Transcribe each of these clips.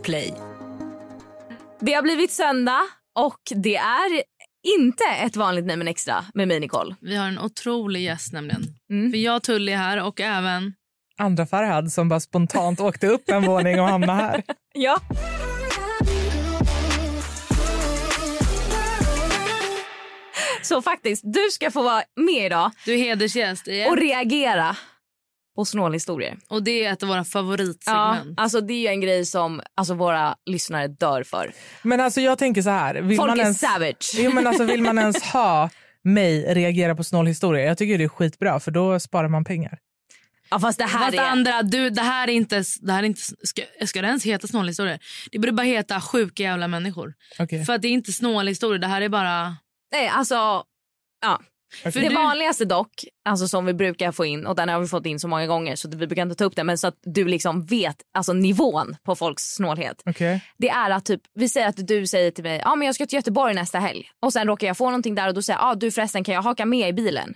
Podplay. Det har blivit söndag och det är inte ett vanligt Nej men extra med mig Nicole. Vi har en otrolig gäst nämligen. Mm. För jag och Tully är här och även... Andra Farhad som bara spontant åkte upp en våning och hamnade här. Ja. Så faktiskt, du ska få vara med idag Du är hedersgäst igen. och reagera på snålhistorier. Och det är ett av våra Ja, favoritsegment. alltså det är ju en grej som alltså, våra lyssnare dör för. Men alltså jag tänker så här. Vill Folk man är ens, savage. Jo, men alltså, vill man ens ha mig reagera på snålhistorier? Jag tycker det är skitbra för då sparar man pengar. Ja, fast det här Fast är... andra, du, det här är inte... Det här är inte ska, ska det ens heta snålhistorier? Det borde bara heta sjuka jävla människor. Okej. För att det är inte snålhistorier, det här är bara... Nej, alltså... Ja. Okej. Det du- vanligaste dock, alltså som vi brukar få in och den har vi fått in så många gånger så vi brukar inte ta upp det men så att du liksom vet alltså nivån på folks snålhet. Okej. Det är att typ, vi säger att du säger till mig ja men jag ska till Göteborg nästa helg och sen råkar jag få någonting där och då säger jag ah, du förresten kan jag haka med i bilen.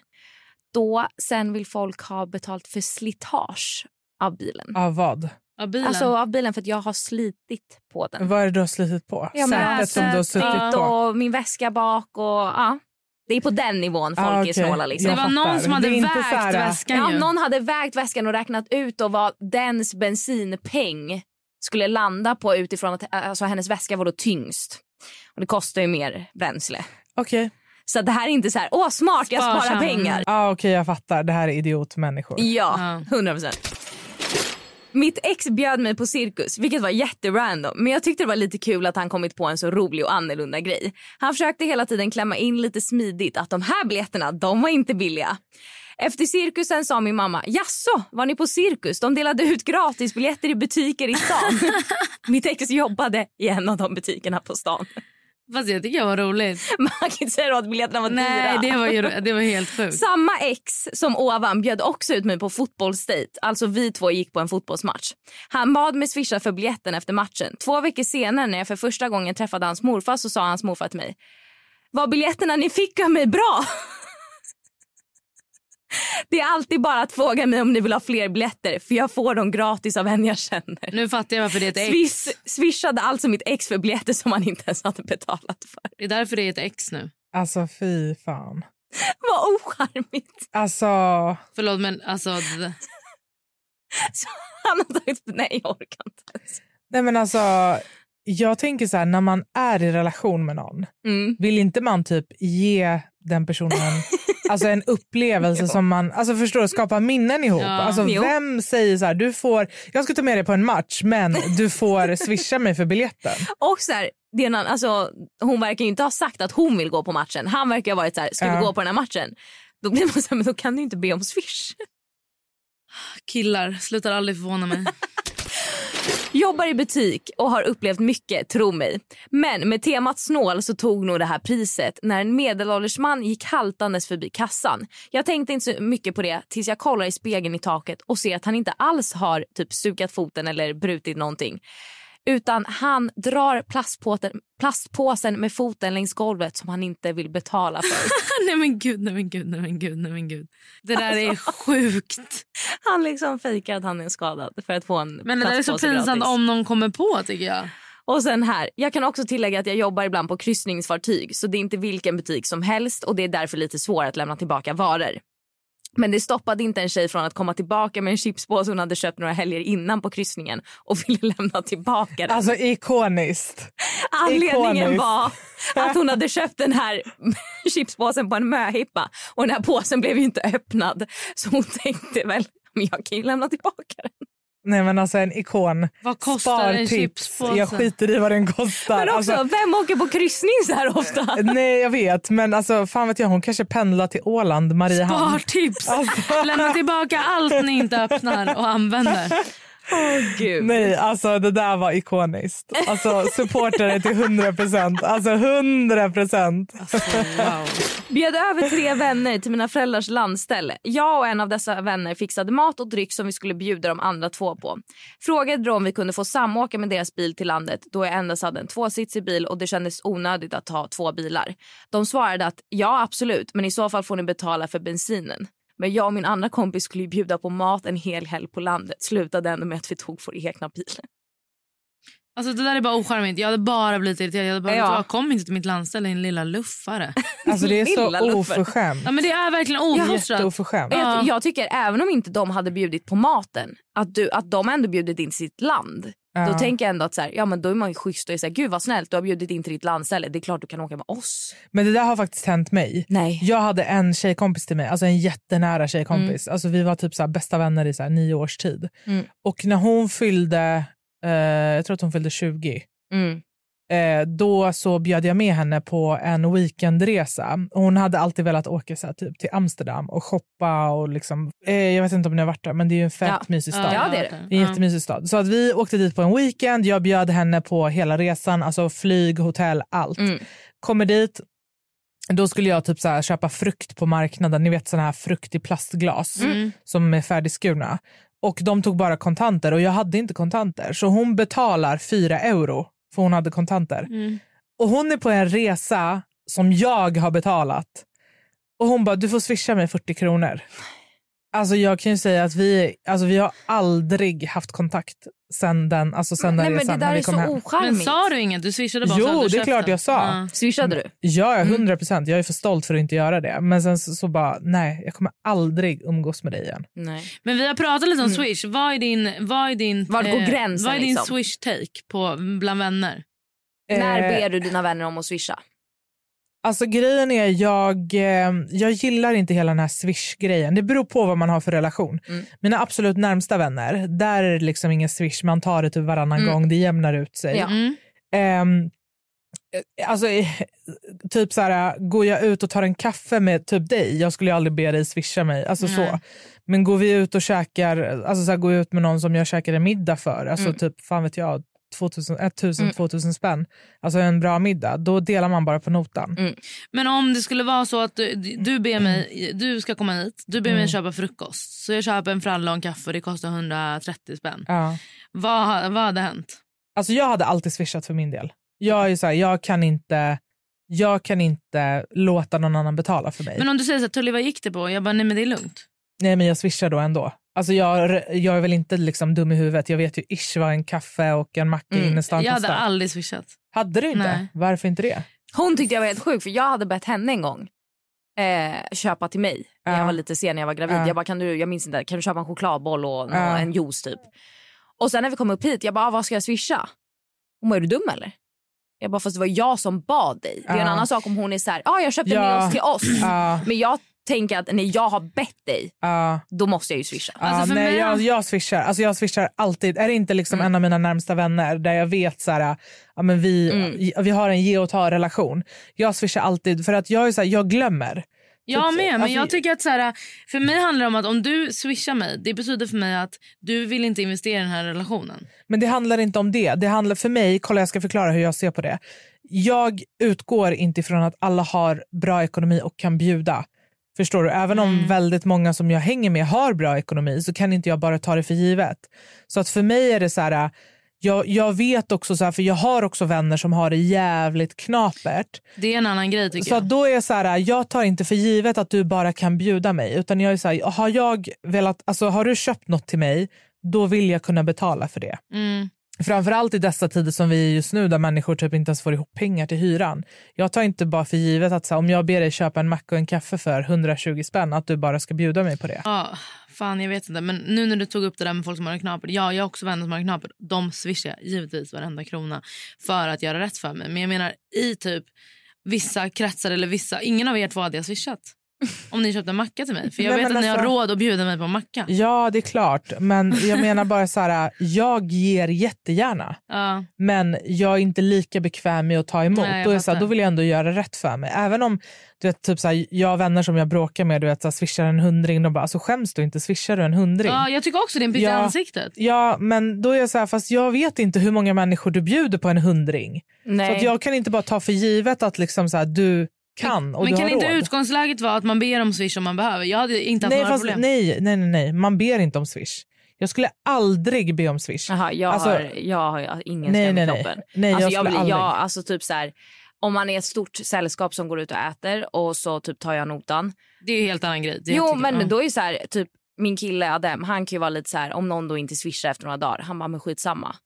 Då sen vill folk ha betalt för slitage av bilen. Av vad? Av bilen. Alltså av bilen för att jag har slitit på den. Vad är det du har slitit på? Ja, men Sätet som du har suttit Ja. på? Och min väska bak och ja. Det är på den nivån folk Ah, är okej. snåla liksom. det var någon som hade är vägt så här- väskan Ja, ju. någon hade vägt väskan och räknat ut då vad dens bensinpeng skulle landa på utifrån att alltså, hennes väska var då tyngst. Och det kostar ju mer bränsle. Okej. Så att det här är inte så här, åh smart jag sparar Sparsam. pengar. Ah, Okej, jag fattar. Det här är idiotmänniskor. Ja, Ja. 100 procent. Mitt ex bjöd mig på cirkus, vilket var jätterandom. Men jag tyckte det var lite kul att han kommit på en så rolig och annorlunda grej. Han försökte hela tiden klämma in lite smidigt att de här biljetterna, de var inte billiga. Efter cirkusen sa min mamma, jaså, var ni på cirkus? De delade ut gratisbiljetter i butiker i stan. Mitt ex jobbade i en av de butikerna på stan. Fast jag tycker det var roligt. Man kan inte säga att biljetterna var Nej, dyra. det var, ju, det var helt sjukt. Samma ex som ovan bjöd också ut mig på fotbollsdejt. Alltså vi två gick på en fotbollsmatch. Han bad mig swisha för biljetten efter matchen. Två veckor senare när jag för första gången träffade hans morfar så sa hans morfar till mig. Var biljetterna ni fick av mig bra? Det är alltid bara att fråga mig om ni vill ha fler biljetter för jag får dem gratis av en jag känner. Nu fattar jag varför det är ett ex. Swiss, swishade alltså mitt ex för biljetter som han inte ens hade betalat för. Det är därför det är ett ex nu. Alltså fy fan. Vad ocharmigt. Alltså, Förlåt men alltså... han har tagit... Nej, jag orkar inte ens. nej men alltså. Jag tänker så här, när man är i relation med någon, Mm. vill inte man typ ge den personen alltså en upplevelse som man, alltså förstår du, skapa minnen ihop. Ja. Alltså vem säger så här, du får, jag ska ta med dig på en match men du får swisha mig för biljetten. Och så här, det är alltså, hon verkar ju inte ha sagt att hon vill gå på matchen. Han verkar ha varit så här, ska Ja. vi gå på den här matchen? Då blir man så här, men då kan du inte be om swish. Killar slutar aldrig förvåna mig. Jobbar i butik och har upplevt mycket, tro mig. Men med temat snål så tog nog det här priset när en medelålders man gick haltandes förbi kassan. Jag tänkte inte så mycket på det tills jag kollar i spegeln i taket och ser att han inte alls har typ stukat foten eller brutit någonting. Utan han drar plastpåten, plastpåsen med foten längs golvet som han inte vill betala för. nej men gud, nej men gud, nej men gud, nej men gud. Det där är sjukt. Han liksom fejkar att han är skadad för att få en Men det där är så pinsamt gratis. om någon kommer på tycker jag. Och sen här, jag kan också tillägga att jag jobbar ibland på kryssningsfartyg så det är inte vilken butik som helst och det är därför lite svårare att lämna tillbaka varor. Men det stoppade inte en tjej från att komma tillbaka med en chipspåse hon hade köpt några helger innan på kryssningen och ville lämna tillbaka den. Alltså ikoniskt. Anledningen ikoniskt. var att hon hade köpt den här chipspåsen på en möhippa och den här påsen blev ju inte öppnad. Så hon tänkte väl, men jag kan ju lämna tillbaka den. Nej men alltså en ikon. Vad kostar en Spartips. chipspåse? Jag skiter i vad den kostar. Men också, Alltså, vem åker på kryssning så här ofta? nej jag vet men alltså fan vet jag hon kanske pendlar till Åland, Mariehamn. Spartips! Alltså. Lämna tillbaka allt ni inte öppnar och använder. Gud. Nej, alltså det där var ikoniskt. Alltså supportar det till 100 procent. Alltså 100 procent. Alltså, wow. Bjöd över tre vänner till mina föräldrars landställe. Jag och en av dessa vänner fixade mat och dryck som vi skulle bjuda de andra två på. Frågade då om vi kunde få samåka med deras bil till landet då jag endast hade en tvåsitsig bil och det kändes onödigt att ha två bilar. De svarade att ja absolut men i så fall får ni betala för bensinen. Men jag och min andra kompis skulle ju bjuda på mat en hel helg på landet. Slutade ändå med att vi tog vår egna bil. Alltså, det där är bara ocharmigt. Jag hade bara blivit irriterad. Jag hade bara, Ja. kom inte till mitt landställe din lilla luffare. Alltså det är så oförskämt. Ja, men det är verkligen. Jag, Ja. jag tycker även om inte de hade bjudit på maten, att, du, att de ändå bjudit in sitt land. Då Ja. tänker jag ändå att så här, ja, men då är man ju schysst och är så här, gud vad snällt du har bjudit in till ditt landställe. Det är klart du kan åka med oss. Men det där har faktiskt hänt mig. Nej. Jag hade en tjejkompis till mig, alltså en jättenära tjejkompis. Mm. Alltså vi var typ så här bästa vänner i så här nio års tid. Mm. Och när hon fyllde, eh, jag tror att hon fyllde 20, Mm. Eh, då så bjöd jag med henne på en weekendresa. Och Hon hade alltid velat åka så här, typ, till Amsterdam och shoppa. Och liksom, eh, jag vet inte om ni har varit där, men det är ju en fett Ja. mysig stad. Ja, det är det. vet Det är en jättemysig stad. Så att vi åkte dit på en weekend. Jag bjöd henne på hela resan, alltså flyg, hotell, allt. Mm. Kommer dit, då skulle jag typ så här köpa frukt på marknaden. Ni vet såna här frukt i plastglas Mm. som är färdigskurna. Och de tog bara kontanter och jag hade inte kontanter. Så hon betalar 4 euro för hon hade kontanter. Mm. Och hon är på en resa som jag har betalat. Och hon bara, du får swisha mig 40 kronor. Alltså jag kan ju säga att vi, alltså vi har aldrig haft kontakt sen den, alltså sen Nej, den men resan det där när vi är kom så hem. Men sa du inget? Du swishade bara Jo, det är klart jag sa. Ja. Swishade du? Ja, Mm. 100 procent. Jag är för stolt för att inte göra det. Men sen så, så bara, nej, jag kommer aldrig umgås med dig igen. Nej. Men vi har pratat lite om Swish. Vad är din, vad är din, Mm. Var går gränsen, vad är din liksom? Swish-take på, bland vänner? När Eh, ber du dina vänner om att swisha? Alltså grejen är, jag, eh, jag gillar inte hela den här swish-grejen. Det beror på vad man har för relation. Mm. Mina absolut närmsta vänner, där är det liksom ingen swish. Man tar det typ varannan Mm. gång, det jämnar ut sig. Ja. Eh, alltså, eh, typ så här, går jag ut och tar en kaffe med typ dig, jag skulle ju aldrig be dig swisha mig. Alltså Nej. så. Men går vi ut och käkar, alltså så här, går jag ut med någon som jag käkar en middag för, alltså Mm. typ fan vet jag, 2000, 1000, Mm. 2000 spänn, alltså en bra middag, då delar man bara på notan. Mm. Men om det skulle vara så att du, du ber mig, du ska komma hit, du ber Mm. mig köpa frukost. Så jag köper en fralla och en kaffe och det kostar 130 spänn. Ja. Vad, vad hade hänt? Alltså jag hade alltid swishat för min del. Jag, är så här, jag, kan inte, jag kan inte låta någon annan betala för mig. Men om du säger så här, Tully vad gick det på? Jag bara, nej men det är lugnt. Nej men jag swishar då ändå. Alltså jag, jag är väl inte liksom dum i huvudet. Jag vet ju ish vad en kaffe och en macka Mm. innerstan Jag hade kostar. aldrig swishat. Hade du inte? Nej. Varför inte det? Hon tyckte jag var helt sjuk för jag hade bett henne en gång eh, köpa till mig när Ja. jag var lite sen när jag var gravid. Ja. Jag bara kan du, jag minns inte, kan du köpa en chokladboll och Ja. en juice typ. Och sen när vi kom upp hit, jag bara ah, vad ska jag swisha? Hon bara är du dum eller? Jag bara fast det var jag som bad dig. Det är en annan sak om hon är så här, ah, jag köpte Ja. med oss till oss. Men jag tänker att när jag har bett dig, ja, då måste jag ju swisha. ja, Alltså, för nej, mig- jag, jag swishar. Alltså jag swishar alltid. Är det inte liksom Mm. en av mina närmsta vänner där jag vet så här, ja, men vi, Mm. vi har en ge och ta relation. Jag swishar alltid för att jag, är så här, jag glömmer. Jag Typ- med, men alltså- jag tycker att så här, för mig handlar det om att om du swishar mig, det betyder för mig att du vill inte investera i den här relationen. Men det handlar inte om det. Det handlar för mig, kolla jag ska förklara hur jag ser på det. Jag utgår inte ifrån att alla har bra ekonomi och kan bjuda. Förstår du? Även om Mm. väldigt många som jag hänger med har bra ekonomi så kan inte jag bara ta det för givet. Så att för mig är det så här, jag, jag vet också så här, för jag har också vänner som har det jävligt knapert. Det är en annan grej tycker Så jag. då är jag så här, jag tar inte för givet att du bara kan bjuda mig. Utan jag är så här, har jag velat, alltså har du köpt något till mig, då vill jag kunna betala för det. Mm. Framförallt i dessa tider som vi är just nu där människor typ inte ens får ihop pengar till hyran. Jag tar inte bara för givet att så här, om jag ber dig köpa en macka och en kaffe för 120 spänn att du bara ska bjuda mig på det. Ja, fan jag vet inte. Men nu när du tog upp det där med folk som har knapert. Ja, jag har också vänner som har knapert. De swishar jag givetvis varenda krona för att göra rätt för mig. Men jag menar i typ vissa kretsar eller vissa, ingen av er två hade jag swishat. Om ni köpte en macka till mig. För jag Nej, vet att ni har alltså- råd att bjuda mig på en macka. Ja, det är klart. Men jag menar bara så här, jag ger jättegärna. Ja. Men jag är inte lika bekväm med att ta emot. Nej, då, är så här, då vill jag ändå göra rätt för mig. Även om du vet, typ så här, jag har vänner som jag bråkar med, du vet, så här, swishar en hundring. De bara, alltså, skäms du inte? Swishar du en hundring? ja, jag tycker också det är en piss i Ja. ansiktet. Ja, men då är jag så här, fast jag vet inte hur många människor du bjuder på en hundring. Nej. Så att jag kan inte bara ta för givet att liksom så här, du kan och Men du kan inte råd. utgångsläget vara att man ber om swish om man behöver? Jag hade inte haft nej, några fast, problem. nej, nej, nej, nej, man ber inte om swish. Jag skulle aldrig be om swish. Jaha, jag, Alltså- har, jag har ingen Nej, skam nej, i nej. kroppen. Nej, jag alltså, jag skulle blir, aldrig. jag, alltså, typ så här, om man är ett stort sällskap som går ut och äter och så typ tar jag notan. Det är en helt annan grej. Det jo, men ja. då är så här, typ min kille Adem, han kan ju vara lite så här, om någon då inte swishar efter några dagar, han bara, men skitsamma.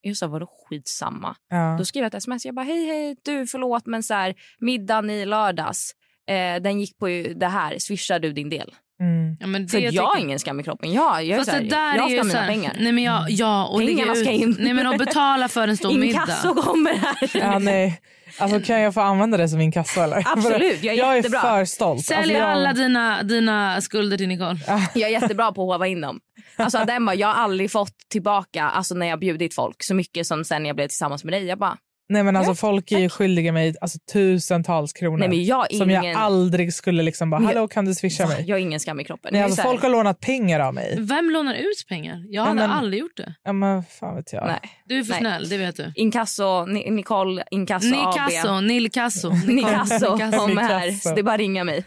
Jag sa, vadå skitsamma? Ja. Då skrev jag ett sms, jag bara, hej hej, du förlåt men så här, middagen i lördags, eh, den gick på ju det här, swishar du din del? Mm. Ja, men det För jag tycker- har ingen skam i kroppen. Jag, jag, är Fast så här, det där jag är ska ha mina pengar. Nej, men jag, ja, och Pengarna lägga ska ut, in. Nej, men att betala för en stor middag. Inkasso kommer här. Ja, nej. Alltså, kan jag få använda det som inkasso? Eller? Absolut, jag är jag är jättebra. för stolt. Sälj Alltså, jag... alla dina, dina skulder till Nicole. Jag är jättebra på att håva in dem. Alltså den bara, jag har aldrig fått tillbaka alltså när jag bjudit folk så mycket som sen jag blev tillsammans med dig. Jag bara, Nej, men alltså, Ja, folk är ju skyldiga mig alltså, tusentals kronor. nej men jag Som ingen, jag aldrig skulle liksom bara, hallå kan du swisha mig? jag har ingen skam i kroppen. Nej, alltså, folk har lånat pengar av mig. Vem lånar ut pengar? Jag Ja, hade men- aldrig gjort det. Ja, men fan vet jag. nej. Du är för Nej. snäll, det vet du. Inkasso, Ni- Nicole Inkasso Nicasso, AB. Nilkasso. Nicasso. kommer här. Det är bara att ringa mig.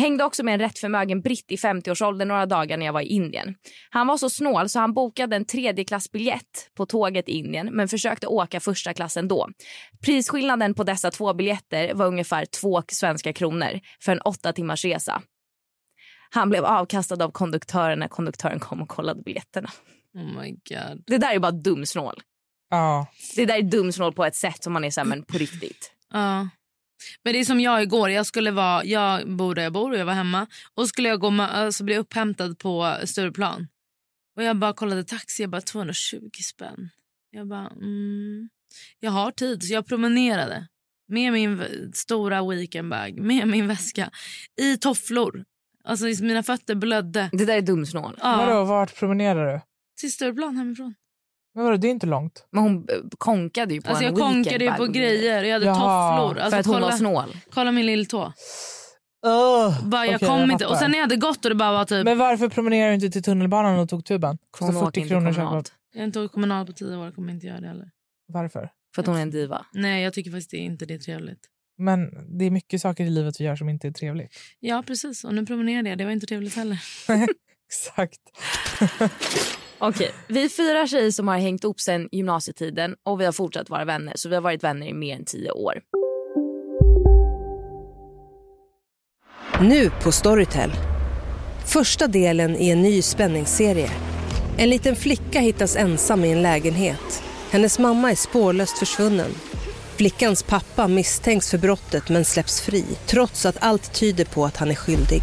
Hängde också med en rätt förmögen britt i 50-årsåldern några dagar när jag var i Indien. Han var så snål så han bokade en tredjeklassbiljett på tåget i Indien men försökte åka första klass ändå. Prisskillnaden på dessa två biljetter var ungefär två svenska kronor för en åtta timmars resa. Han blev avkastad av konduktören när konduktören kom och kollade biljetterna. Oh my god. Det där är bara dumsnål. Ja. Det där är dumsnål på ett sätt som man är så här, men på riktigt. Ja. Men det är som jag igår. Jag skulle vara, jag bor där jag bor och jag var hemma. Och skulle jag gå alltså bli upphämtad på Stureplan. Och jag bara kollade taxi, jag bara 220 spänn. Jag bara, mm. Jag har tid så jag promenerade. Med min stora weekendbag, med min väska. I tofflor. Alltså mina fötter blödde. Det där är dumsnål. Ja, Vadå, vart promenerar du? till Stureplan hemifrån. Men vadå, det är inte långt. Men hon eh, konkade ju på Alltså en jag konkade ju på grejer. Jag hade Jaha. tofflor. Alltså För att hon kolla, var snål. kolla min lilltå. Uh, Bara, jag okej, kom inte. fattar. Och sen när jag hade gått och det bara var typ... Men varför promenerar du inte till tunnelbanan och tog tuben? Kostar åker 40 inte kronor. kommunalt. Jag har inte åkt kommunal på tio år. Jag kommer inte göra det heller. Varför? För att hon är en diva. Nej, jag tycker faktiskt inte det är trevligt. Men det är mycket saker i livet vi gör som inte är trevligt. Ja, precis. Och nu promenerade jag. Det var inte trevligt heller. Exakt. Okej, vi är fyra tjejer som har hängt upp sen gymnasietiden och vi har fortsatt vara vänner. Så vi har varit vänner i mer än tio år. Nu på Storytel. Första delen i en ny spänningsserie. En liten flicka hittas ensam i en lägenhet. Hennes mamma är spårlöst försvunnen. Flickans pappa misstänks för brottet men släpps fri trots att allt tyder på att han är skyldig.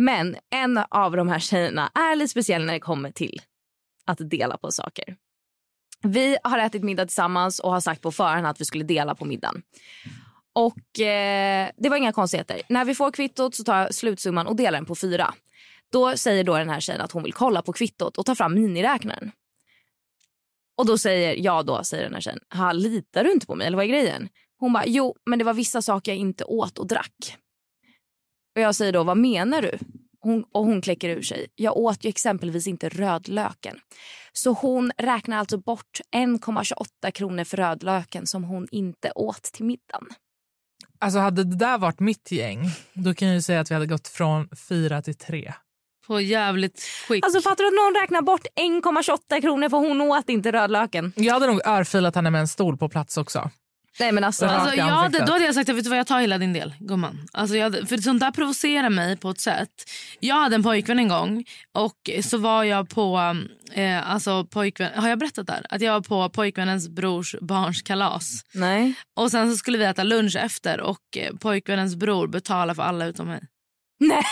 Men en av de här tjejerna är lite speciell när det kommer till att dela på saker. Vi har ätit middag tillsammans och har sagt på förhand att vi skulle dela på middagen. Och eh, Det var inga konstigheter. När vi får kvittot så tar jag slutsumman och delar den på fyra. Då säger då den här tjejen att hon vill kolla på kvittot och ta fram miniräknaren. Och då säger jag då, säger den här tjejen, litar du inte på mig eller vad är grejen? Hon bara, jo men det var vissa saker jag inte åt och drack. Och jag säger då, vad menar du? Hon, och hon kläcker ur sig, jag åt ju exempelvis inte rödlöken. Så hon räknar alltså bort 1,28 kronor för rödlöken som hon inte åt till middagen. Alltså hade det där varit mitt gäng, då kan jag ju säga att vi hade gått från fyra till tre. På jävligt skick. Alltså fattar du att någon räknar bort 1,28 kronor för hon åt inte rödlöken? Jag hade nog örfilat henne med en stol på plats också. Nej men alltså. Alltså, jag hade, då hade jag sagt att vet du vad, jag tar hela din del gumman. Alltså, jag hade, för sånt där provocerar mig på ett sätt. Jag hade en pojkvän en gång och så var jag på, eh, alltså pojkvän, har jag berättat där? Att jag var på pojkvännens brors barns kalas. Nej. Och sen så skulle vi äta lunch efter och eh, pojkvännens bror betalade för alla utom mig. Nej.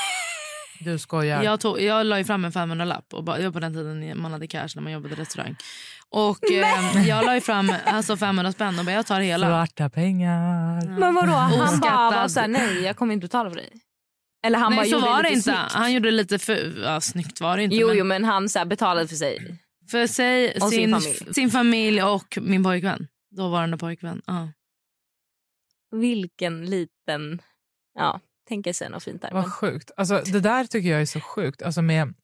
Du skojar. Jag, tog, jag la ju fram en 500-lapp. Och bara, det var på den tiden man hade cash när man jobbade i restaurang. Och eh, Jag la ju fram alltså 500 spänn och bara, jag tar hela. Svarta pengar. Men vadå? Han bara var såhär, nej jag kommer inte betala för dig. Eller han bara Nej så gjorde var det inte. snyggt. Han gjorde lite för... Ja, snyggt var det inte. Jo, men jo men han så här, betalade för sig. För sig, Och sin sin, familj. sin familj och min pojkvän. Dåvarande pojkvän. Ja. Vilken liten, ja tänker sig något fint där. Vad Men, sjukt. Alltså, det där tycker jag är så sjukt. Alltså, med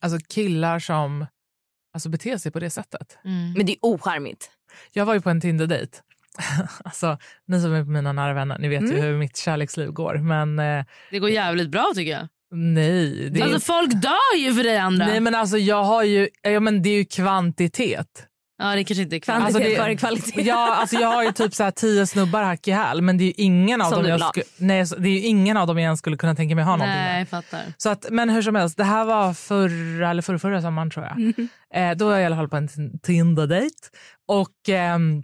alltså, killar som alltså, beter sig på det sättet. Mm. men det är ocharmigt. Jag var ju på en Tinder-dejt. alltså, ni som är på mina nära vänner, ni vet ju hur mitt kärleksliv går. Men eh, Det går jävligt bra tycker jag. nej. Det är, Alltså folk dör ju för dig andra. nej men alltså, jag har ju, ja, men det är ju kvantitet. Ja det kanske inte är kvalitet. Alltså, det- före kvalitet. Ja, alltså jag har ju typ så här tio snubbar hack i häl men det är ingen av Som dem jag skulle, nej, det är ingen av dem jag ens skulle kunna tänka mig ha någonting Nej med. fattar. Så att, men hur som helst, det här var förra eller förra, förra sommaren tror jag. Mm. Eh, då var jag i alla fall på en tin- Tinder-dejt. Och ehm,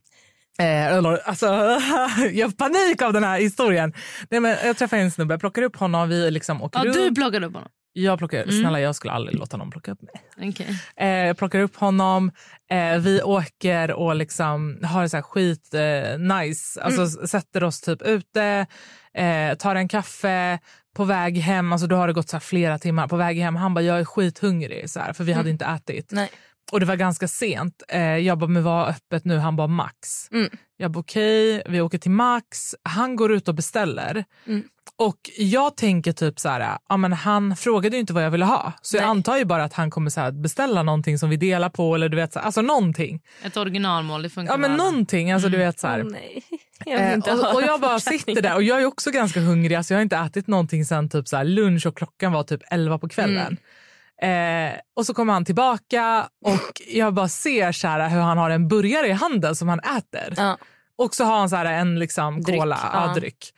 eh, alltså, jag har panik av den här historien. Nej, men jag träffade en snubbe, jag plockar upp honom, vi liksom åker Ja, runt. du plockade upp honom? Jag plockar, Mm. snälla jag skulle aldrig låta någon plocka upp mig. Okej. Eh, jag plockar upp honom, eh, vi åker och liksom har det så här skit eh, nice. Alltså s- sätter oss typ ute, eh, tar en kaffe på väg hem. Alltså då har det gått så flera timmar. På väg hem, han bara jag är skithungrig så här, för vi hade inte ätit. Nej. Och det var ganska sent. Eh, jag bara, men vad är öppet nu? Han bara max. Mm. Jag bara okej, vi åker till max. Han går ut och beställer. Mm. Och jag tänker typ så här, ja, men han frågade ju inte vad jag ville ha. Så jag Nej. antar ju bara att han kommer så här, beställa någonting som vi delar på eller du vet, så här, alltså någonting. Ett originalmål, det funkar Ja men alla. någonting, alltså du vet så här. Nej. Jag Eh, och, och jag bara sitter där och jag är också ganska hungrig. Alltså jag har inte ätit någonting sen typ så lunch och klockan var typ 11 på kvällen. Eh, och så kommer han tillbaka och jag bara ser så här hur han har en burgare i handen som han äter. Ja. Och så har han så här en liksom Dryck, cola, ja. ja. dryck.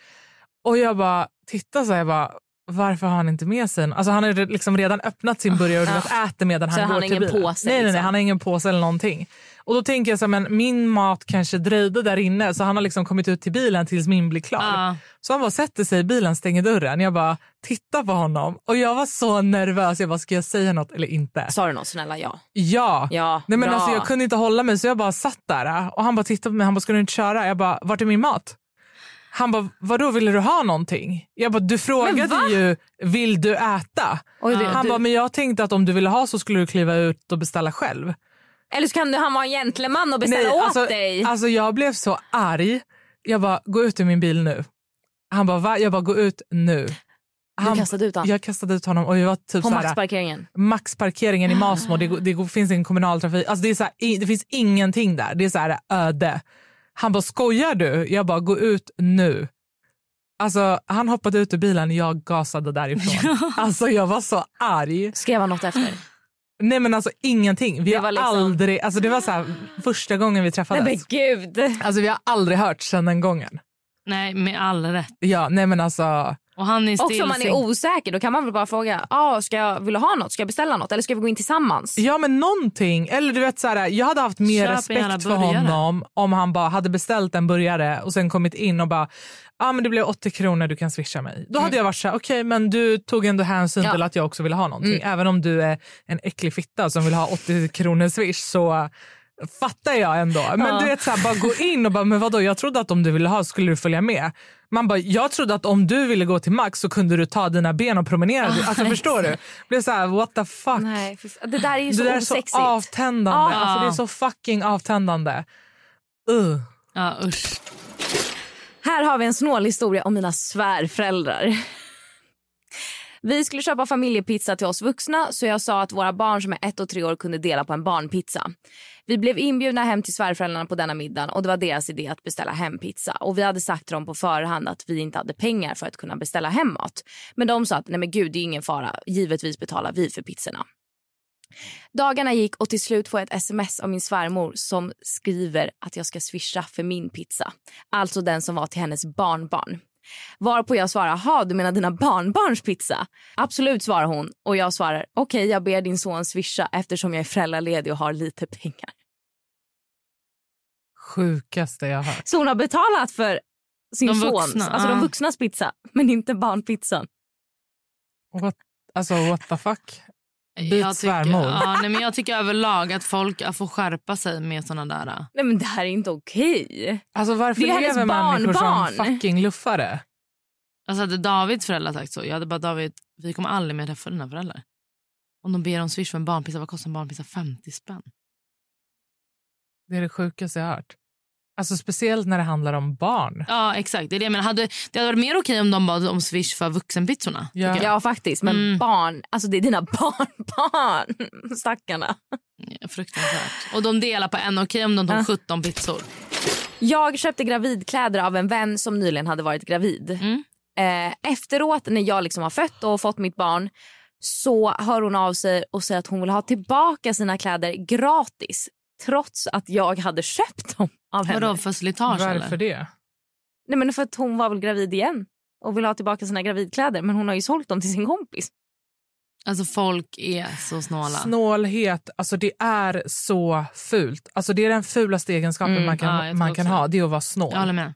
Och jag bara tittar så här, jag bara, varför har han inte med sig? Alltså han har liksom redan öppnat sin burgare och vet, äter medan Så han han går har till bilen. påse, Nej, nej, nej, liksom? han har ingen påse eller någonting. Och då tänker jag så här, men min mat kanske dröjde där inne så han har liksom kommit ut till bilen tills min blir klar. Ja. Så han bara sätter sig i bilen, stänger dörren. Jag bara tittar på honom och jag var så nervös. Jag bara, ska jag säga något eller inte? Sa du något snälla ja? Ja. Ja, Nej, men bra. alltså, jag kunde inte hålla mig så jag bara satt där och han bara tittade på mig. Han bara, ska du inte köra? Jag bara, vart är min mat? Han bara, vadå ville du ha någonting? Jag bara, du frågade ju, vill du äta? Oj, det- han du- bara, men jag tänkte att om du ville ha så skulle du kliva ut och beställa själv. Eller så kan du, han vara en gentleman och beställa åt alltså, dig. alltså jag blev så arg. Jag bara, gå ut ur min bil nu. Han bara, va? Jag bara, gå ut nu. du kastade ut honom Jag kastade ut honom och jag var typ på så här, maxparkeringen. maxparkeringen i Masmo, det, det finns ingen kommunaltrafik. Alltså det, är så här, i- det finns ingenting där. Det är så här öde. Han bara, skojar du? Jag bara, gå ut nu. Alltså, han hoppade ut ur bilen, jag gasade därifrån. alltså, jag var så arg. Skrev han något efter? Nej men alltså ingenting. Vi Det har liksom- aldrig, alltså det var så här, första gången vi träffades. Nej men gud. Alltså vi har aldrig hört sedan den gången. Nej, med all rätt. Ja, nej men alltså. Och han är Också still om man är osäker då kan man väl bara fråga, ah, ska jag, vill du ha något? Ska jag beställa något? Eller ska vi gå in tillsammans? Ja men någonting. Eller du vet så här, jag hade haft mer Köp respekt för burgare. honom om han bara hade beställt en burgare och sen kommit in och bara, ja ah, men det blev 80 kronor du kan swisha mig. Då hade jag varit så här, okej men du tog ändå hänsyn Ja. till att jag också ville ha någonting. Även om du är en äcklig fitta som vill ha 80 kronor swish så fattar jag ändå. Men Ja. du vet så här, bara gå in och bara, men vadå jag trodde att om du ville ha skulle du följa med. Man bara, jag trodde att om du ville gå till Max så kunde du ta dina ben och promenera. Alltså förstår du? Blev så här, what the fuck. Nej, för, det där är ju det så där är så osexigt. avtändande. Ja. Alltså, det är så fucking avtändande. Uh. Ja, usch. Här har vi en snål historia om mina svärföräldrar. Vi skulle köpa familjepizza till oss vuxna så jag sa att våra barn som är ett och tre år kunde dela på en barnpizza. Vi blev inbjudna hem till svärföräldrarna på denna middagen och det var deras idé att beställa hem pizza. Och vi hade sagt till dem på förhand att vi inte hade pengar för att kunna beställa hem mat. Men de sa att nej men gud det är ingen fara, givetvis betalar vi för pizzorna. Dagarna gick och till slut får jag ett sms av min svärmor som skriver att jag ska swisha för min pizza. Alltså den som var till hennes barnbarn. Varpå jag svarar, ha du menar dina barnbarns pizza? Absolut svarar hon och jag svarar, okej jag ber din son swisha eftersom jag är föräldraledig och har lite pengar. Sjukaste jag har hört. Så hon har betalat för sin De sons, alltså de ja. vuxnas pizza, men inte barnpizzan. What, alltså what the fuck. Byt Jag tycker, svärmor. ja, nej, men jag tycker överlag att folk får skärpa sig med såna där. Nej men det här är inte okej. Alltså varför Det är lever människor som barnbarn. fucking luffare? Alltså hade Davids föräldrar sagt så, jag hade bara David, vi kommer aldrig mer träffa dina föräldrar. Om de ber om swish för en barnpizza, vad kostar en barnpizza? 50 spänn. Det är det sjukaste jag har hört. Alltså speciellt när det handlar om barn. Ja exakt, det är det menar. Hade, det hade varit mer okej om de bad om swish för vuxenpizzorna. Ja. Ja faktiskt, men Mm. barn, alltså det är dina barnbarn. Stackarna. Ja, fruktansvärt. Och de delar på en, okej om de tog Ja. 17 pizzor. Jag köpte gravidkläder av en vän som nyligen hade varit gravid. Mm. Eh, efteråt när jag liksom har fött och fått mitt barn så hör hon av sig och säger att hon vill ha tillbaka sina kläder gratis trots att jag hade köpt dem av henne. Vadå för slitage Varför eller? det? Nej, men för att hon var väl gravid igen och vill ha tillbaka sina gravidkläder men hon har ju sålt dem till sin kompis. Alltså folk är så snåla. Snålhet, alltså det är så fult. Alltså det är den fulaste egenskapen Mm, man ja, kan, tror man kan ha. Det är att vara snål. jag håller med.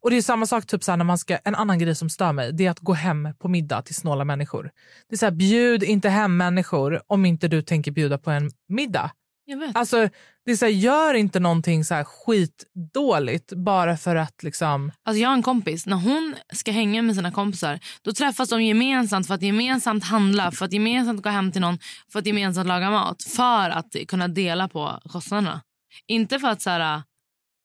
Och det är samma sak typ så när man ska, en annan grej som stör mig det är att gå hem på middag till snåla människor. Det är så här, bjud inte hem människor om inte du tänker bjuda på en middag. Jag vet. Alltså, det är så här, gör inte någonting så här skitdåligt bara för att liksom... Alltså jag har en kompis, när hon ska hänga med sina kompisar då träffas de gemensamt för att gemensamt handla, för att gemensamt gå hem till någon, för att gemensamt laga mat. För att kunna dela på kostnaderna. Inte för att så här,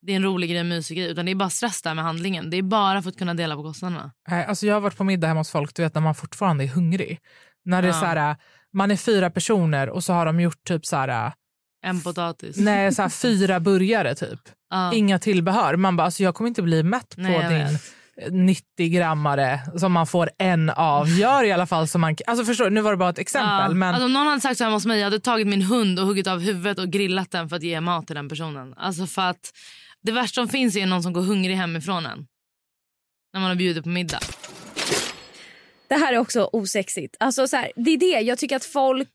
det är en rolig grej, en mysig grej, utan det är bara stress där med handlingen. Det är bara för att kunna dela på kostnaderna. Alltså jag har varit på middag hemma hos folk du vet, när man fortfarande är hungrig. När det är Ja. så här, man är fyra personer och så har de gjort typ så här, En potatis. nej, så här fyra burgare typ. Ja. Inga tillbehör. Man bara, alltså jag kommer inte bli mätt på Nej, din vet. 90-grammare som man får en av. Gör i alla fall som man Alltså förstår nu var det bara ett exempel. Ja. Men Alltså, om någon hade sagt så hemma hos mig, jag hade tagit min hund och huggit av huvudet och grillat den för att ge mat till den personen. Alltså för att det värsta som finns är någon som går hungrig hemifrån en. När man har bjudit på middag. Det här är också osexigt. Alltså, så här, det är det. Jag tycker att folk...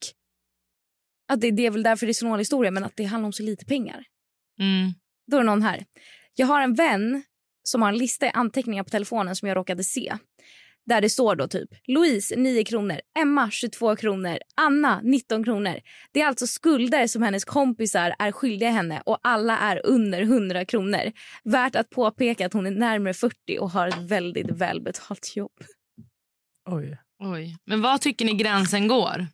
Att det, det är väl därför det är snål historia, men att det handlar om så lite pengar. Mm. Då är det någon här. Jag har en vän som har en lista i anteckningar på telefonen som jag råkade se. Där det står då typ Louise 9 kronor, Emma 22 kronor, Anna 19 kronor. Det är alltså skulder som hennes kompisar är skyldiga henne och alla är under 100 kronor. Värt att påpeka att hon är närmare 40 och har ett väldigt välbetalt jobb. oj. Oj. Men vad tycker ni gränsen går?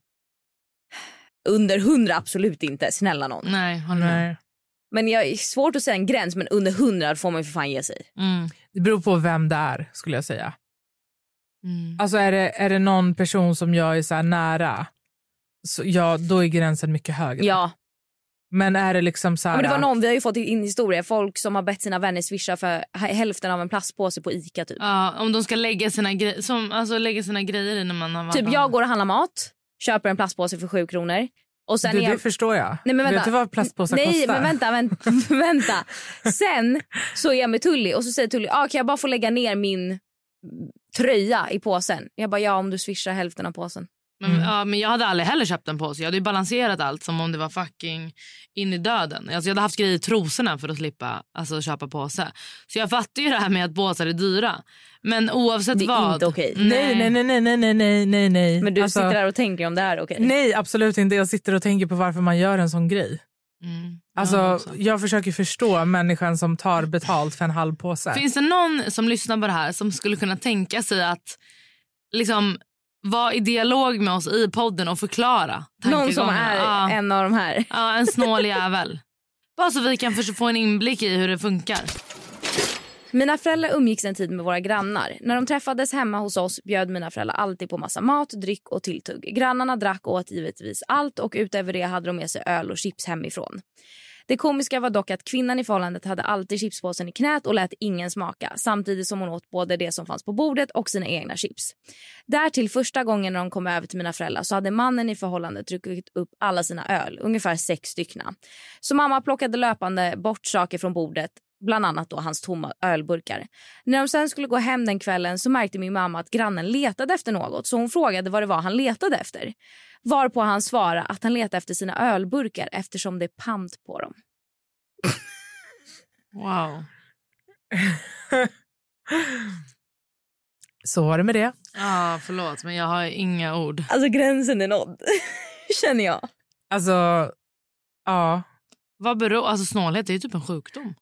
Under 100 absolut inte, snälla någon. Nej, håller med. Nej. Men jag är svårt att säga en gräns, men under 100 får man ju för fan ge sig. Mm. Det beror på vem det är skulle jag säga. Mm. Alltså är det, är det någon person som jag är så här nära, så ja, då är gränsen mycket högre. Ja, Men är det liksom så Ja, här... men det var någon, vi har ju fått in historia, folk som har bett sina vänner swisha för hälften av en plastpåse på Ica typ. Ja, om de ska lägga sina, gre- som, alltså, lägga sina grejer i när man har varit Typ jag går och handlar mat, köper en plastpåse för 7 kronor. Och sen du, jag... Det förstår jag. Nej, men vänta. Vet du vad plastpåsar Nej kostar? men vänta, vänta, vänta. Sen så är jag med Tully och så säger Tully, ah, kan jag bara få lägga ner min tröja i påsen? Jag bara, ja om du swishar hälften av påsen. Men, mm. ja, men jag hade aldrig heller köpt en påse. Jag hade balanserat allt som om det var fucking in i döden. Alltså, jag hade haft grejer i trosorna för att slippa alltså, köpa påse. Så jag fattar ju det här med att påsar är dyra. Men oavsett vad. Det är vad, inte okej. Okay. Nej. nej, nej, nej, nej, nej, nej, nej. Men du alltså, sitter där och tänker om det här är okej? Okay. Nej, absolut inte. Jag sitter och tänker på varför man gör en sån grej. Mm. Alltså, ja, jag försöker förstå människan som tar betalt för en halv påse. Finns det någon som lyssnar på det här som skulle kunna tänka sig att liksom vara i dialog med oss i podden och förklara Någon som är ja. en av de här. Ja, en snål jävel. Bara så vi kan få en inblick i hur det funkar. Mina föräldrar umgicks en tid med våra grannar. När de träffades hemma hos oss bjöd mina föräldrar alltid på massa mat, dryck och tilltugg. Grannarna drack och åt givetvis allt och utöver det hade de med sig öl och chips hemifrån. Det komiska var dock att kvinnan i förhållandet hade alltid chipspåsen i knät och lät ingen smaka samtidigt som hon åt både det som fanns på bordet och sina egna chips. Därtill första gången när de kom över till mina föräldrar så hade mannen i förhållandet druckit upp alla sina öl, ungefär sex styckna. Så mamma plockade löpande bort saker från bordet bland annat då hans tomma ölburkar. När de sen skulle gå hem den kvällen så märkte min mamma att grannen letade efter något så hon frågade vad det var han letade efter. Varpå han svarade att han letade efter sina ölburkar eftersom det är pant på dem. Wow. Så var det med det. Ja, förlåt, men jag har inga ord. Alltså gränsen är nådd, känner jag. Alltså, ja. Vad beror, alltså snålhet är ju typ en sjukdom.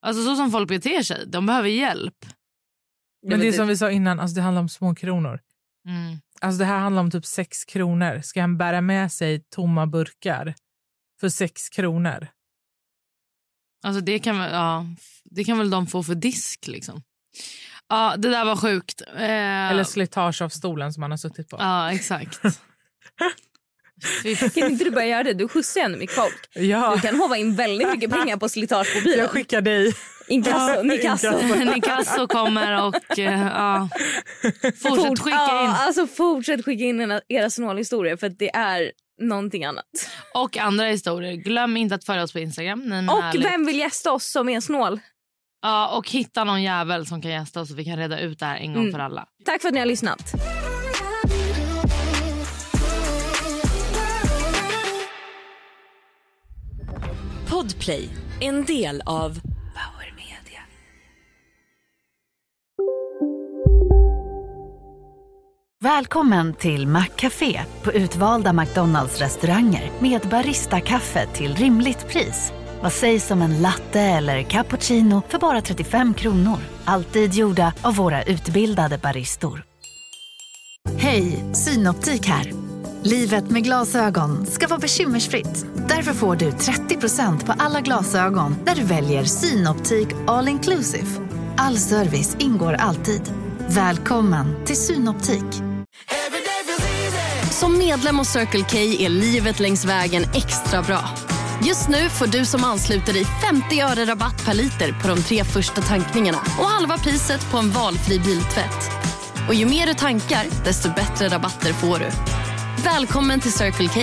Alltså så som folk beter sig, de behöver hjälp. Men det är som vi sa innan, alltså det handlar om små kronor. Mm. Alltså det här handlar om typ sex kronor. Ska han bära med sig tomma burkar för sex kronor? Alltså det kan, väl, ja, det kan väl de få för disk liksom. Ja, det där var sjukt. Eh, Eller slitage av stolen som han har suttit på. Ja, exakt. Kan inte du börja göra det? Du skjutsar ju ändå mycket folk. Ja, Du kan hova in väldigt mycket pengar på slitage på bilen. jag skickar dig. Inkasso, Ja, Nikasso. inkasso. Nikasso kommer och... eh, ja. Fortsätt Fort- skicka ja, in. Alltså fortsätt skicka in era, snålhistorier för att det är någonting annat. Och andra historier. Glöm inte att följa oss på Instagram. Och härligt. vem vill gästa oss som är snål? Ja, och hitta någon jävel som kan gästa oss så vi kan reda ut det här en gång Mm. för alla. Tack för att ni har lyssnat. Podplay, en del av Power Media. Välkommen till Maccafé på utvalda McDonalds restauranger med Baristakaffe till rimligt pris. Vad sägs om en latte eller cappuccino för bara 35 kronor? Alltid gjorda av våra utbildade baristor. Hej, Synoptik här. Livet med glasögon ska vara bekymmersfritt. Därför får du 30% på alla glasögon när du väljer Synoptik All Inclusive. All service ingår alltid. Välkommen till Synoptik. Som medlem hos Circle K är livet längs vägen extra bra. Just nu får du som ansluter dig 50 öre rabatt per liter på de tre första tankningarna och halva priset på en valfri biltvätt. Och ju mer du tankar, desto bättre rabatter får du. Välkommen till Circle K.